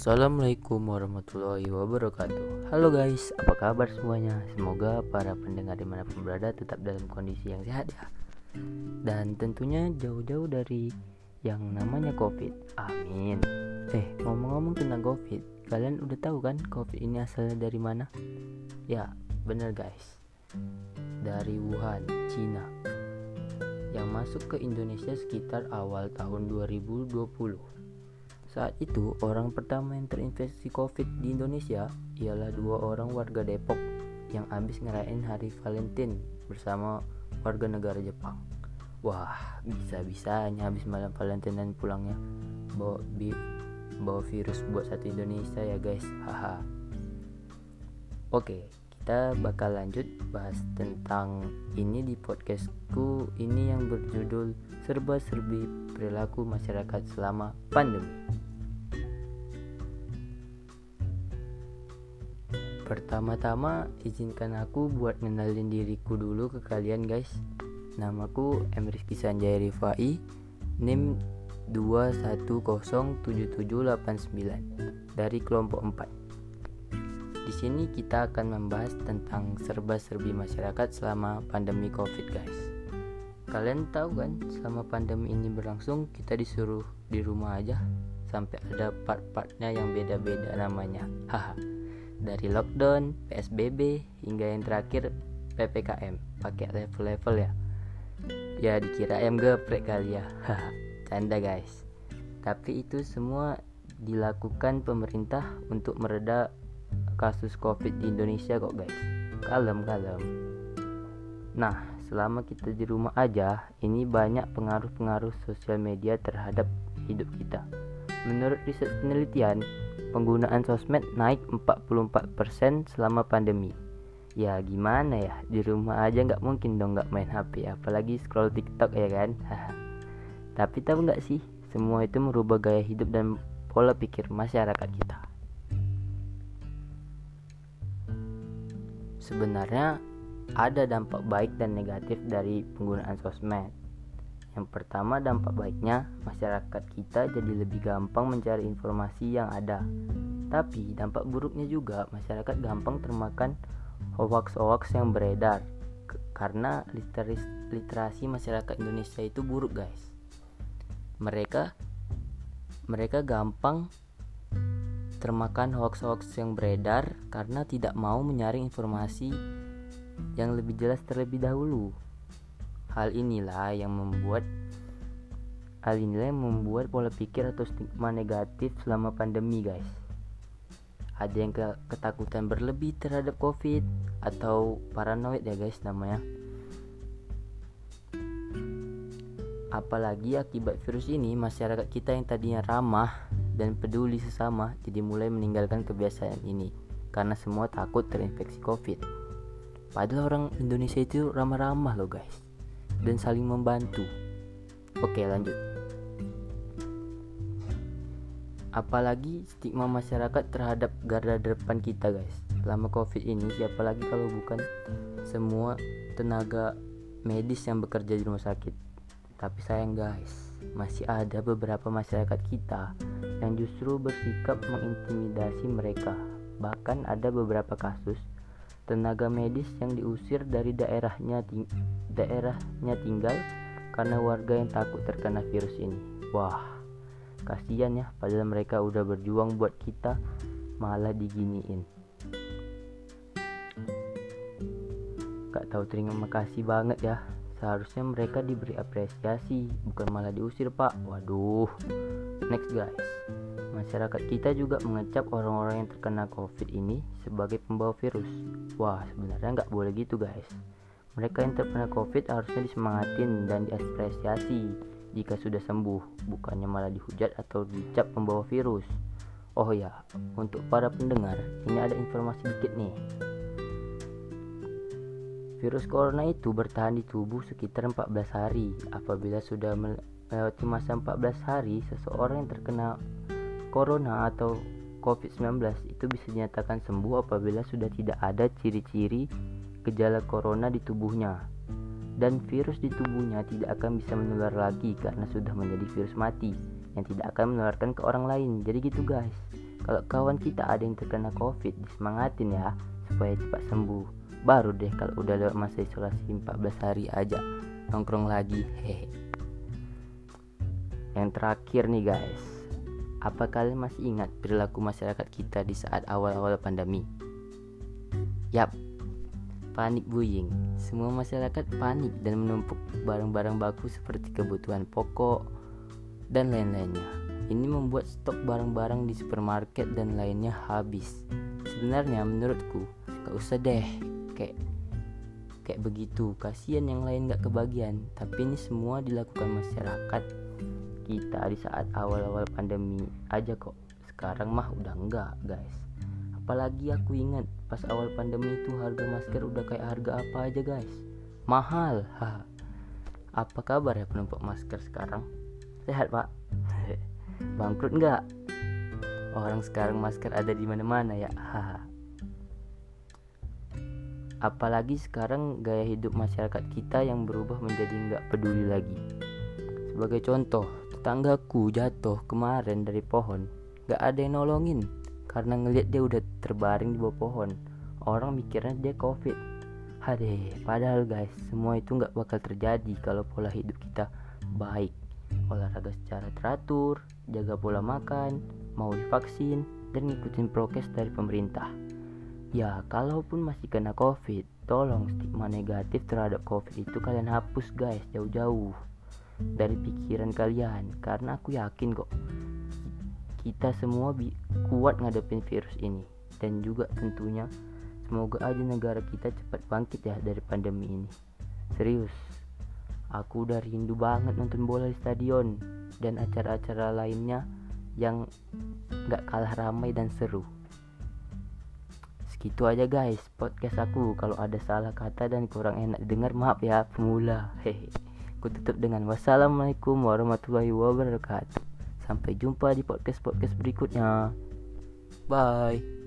Assalamualaikum warahmatullahi wabarakatuh. Halo guys, apa kabar semuanya? Semoga para pendengar di mana pun berada tetap dalam kondisi yang sehat ya. Dan tentunya jauh-jauh dari yang namanya covid. Amin. Eh, ngomong-ngomong tentang covid Kalian udah tahu kan covid ini asalnya dari mana? Ya, bener guys. Dari Wuhan, Cina. Yang masuk ke Indonesia sekitar awal tahun 2020 saat itu, orang pertama yang terinfeksi COVID di Indonesia ialah dua orang warga Depok yang habis ngerayain hari Valentine bersama warga negara Jepang. Wah, bisa-bisanya habis malam Valentine dan pulangnya bawa bi bawa virus buat satu Indonesia ya guys. Haha. Oke, kita bakal lanjut bahas tentang ini di podcastku. Ini yang berjudul serba-serbi perilaku masyarakat selama pandemi. Pertama-tama izinkan aku buat kenalin diriku dulu ke kalian guys. Namaku Emrizky Sanjaya Rifai. NIM 2107789 dari kelompok 4 Di sini kita akan membahas tentang serba-serbi masyarakat selama pandemi covid guys Kalian tahu kan selama pandemi ini berlangsung kita disuruh di rumah aja Sampai ada part-partnya yang beda-beda namanya Haha dari lockdown, PSBB hingga yang terakhir PPKM pakai level-level ya. Ya dikira ayam geprek kali ya. Canda guys. Tapi itu semua dilakukan pemerintah untuk mereda kasus Covid di Indonesia kok guys. Kalem kalem. Nah, selama kita di rumah aja, ini banyak pengaruh-pengaruh sosial media terhadap hidup kita. Menurut riset penelitian, penggunaan sosmed naik 44% selama pandemi. Ya gimana ya, di rumah aja nggak mungkin dong nggak main HP, apalagi scroll TikTok ya kan. Tapi tahu nggak sih, semua itu merubah gaya hidup dan pola pikir masyarakat kita. Sebenarnya ada dampak baik dan negatif dari penggunaan sosmed. Yang pertama dampak baiknya masyarakat kita jadi lebih gampang mencari informasi yang ada. Tapi dampak buruknya juga masyarakat gampang termakan hoax-hoax yang beredar karena literasi masyarakat Indonesia itu buruk guys. Mereka mereka gampang termakan hoax-hoax yang beredar karena tidak mau menyaring informasi yang lebih jelas terlebih dahulu. Hal inilah yang membuat hal inilah yang membuat pola pikir atau stigma negatif selama pandemi, guys. Ada yang ke ketakutan berlebih terhadap COVID atau paranoid ya, guys, namanya. Apalagi akibat virus ini, masyarakat kita yang tadinya ramah dan peduli sesama jadi mulai meninggalkan kebiasaan ini karena semua takut terinfeksi COVID. Padahal orang Indonesia itu ramah-ramah loh guys dan saling membantu. Oke, lanjut. Apalagi stigma masyarakat terhadap garda depan kita, guys. Selama Covid ini, siapa lagi kalau bukan semua tenaga medis yang bekerja di rumah sakit. Tapi sayang, guys, masih ada beberapa masyarakat kita yang justru bersikap mengintimidasi mereka. Bahkan ada beberapa kasus tenaga medis yang diusir dari daerahnya ting daerahnya tinggal karena warga yang takut terkena virus ini. Wah, kasihan ya, padahal mereka udah berjuang buat kita malah diginiin. Gak tahu terima kasih banget ya. Seharusnya mereka diberi apresiasi, bukan malah diusir pak. Waduh. Next guys. Masyarakat kita juga mengecap orang-orang yang terkena COVID ini sebagai pembawa virus. Wah, sebenarnya nggak boleh gitu guys. Mereka yang terkena COVID harusnya disemangatin dan diapresiasi jika sudah sembuh, bukannya malah dihujat atau dicap pembawa virus. Oh ya, untuk para pendengar, ini ada informasi dikit nih. Virus corona itu bertahan di tubuh sekitar 14 hari. Apabila sudah melewati masa 14 hari, seseorang yang terkena corona atau COVID-19 itu bisa dinyatakan sembuh apabila sudah tidak ada ciri-ciri gejala corona di tubuhnya dan virus di tubuhnya tidak akan bisa menular lagi karena sudah menjadi virus mati yang tidak akan menularkan ke orang lain. Jadi gitu guys. kalau kawan kita ada yang terkena covid disemangatin ya supaya cepat sembuh baru deh kalau udah lewat masa isolasi 14 hari aja nongkrong lagi hehe. Yang terakhir nih guys. Apa kalian masih ingat perilaku masyarakat kita di saat awal-awal pandemi? Yap. Panik buying. Semua masyarakat panik dan menumpuk barang-barang baku seperti kebutuhan pokok dan lain-lainnya. Ini membuat stok barang-barang di supermarket dan lainnya habis. Sebenarnya menurutku gak usah deh kayak kayak begitu. Kasihan yang lain gak kebagian. Tapi ini semua dilakukan masyarakat kita di saat awal-awal pandemi aja kok. Sekarang mah udah enggak guys. Apalagi aku ingat pas awal pandemi itu harga masker udah kayak harga apa aja guys. Mahal. Apa kabar ya penumpang masker sekarang? Sehat pak? Bangkrut nggak? Orang sekarang masker ada di mana-mana ya. Haha. Apalagi sekarang gaya hidup masyarakat kita yang berubah menjadi nggak peduli lagi. Sebagai contoh, tetanggaku jatuh kemarin dari pohon. Gak ada yang nolongin karena ngelihat dia udah terbaring di bawah pohon. Orang mikirnya dia covid. Hade, padahal guys, semua itu nggak bakal terjadi kalau pola hidup kita baik olahraga secara teratur, jaga pola makan, mau divaksin, dan ngikutin prokes dari pemerintah. Ya, kalaupun masih kena covid, tolong stigma negatif terhadap covid itu kalian hapus guys jauh-jauh dari pikiran kalian. Karena aku yakin kok kita semua kuat ngadepin virus ini. Dan juga tentunya semoga aja negara kita cepat bangkit ya dari pandemi ini. Serius Aku udah rindu banget nonton bola di stadion dan acara-acara lainnya yang gak kalah ramai dan seru. Segitu aja guys podcast aku. Kalau ada salah kata dan kurang enak dengar maaf ya pemula. Hehe. Aku tutup dengan wassalamualaikum warahmatullahi wabarakatuh. Sampai jumpa di podcast-podcast berikutnya. Bye.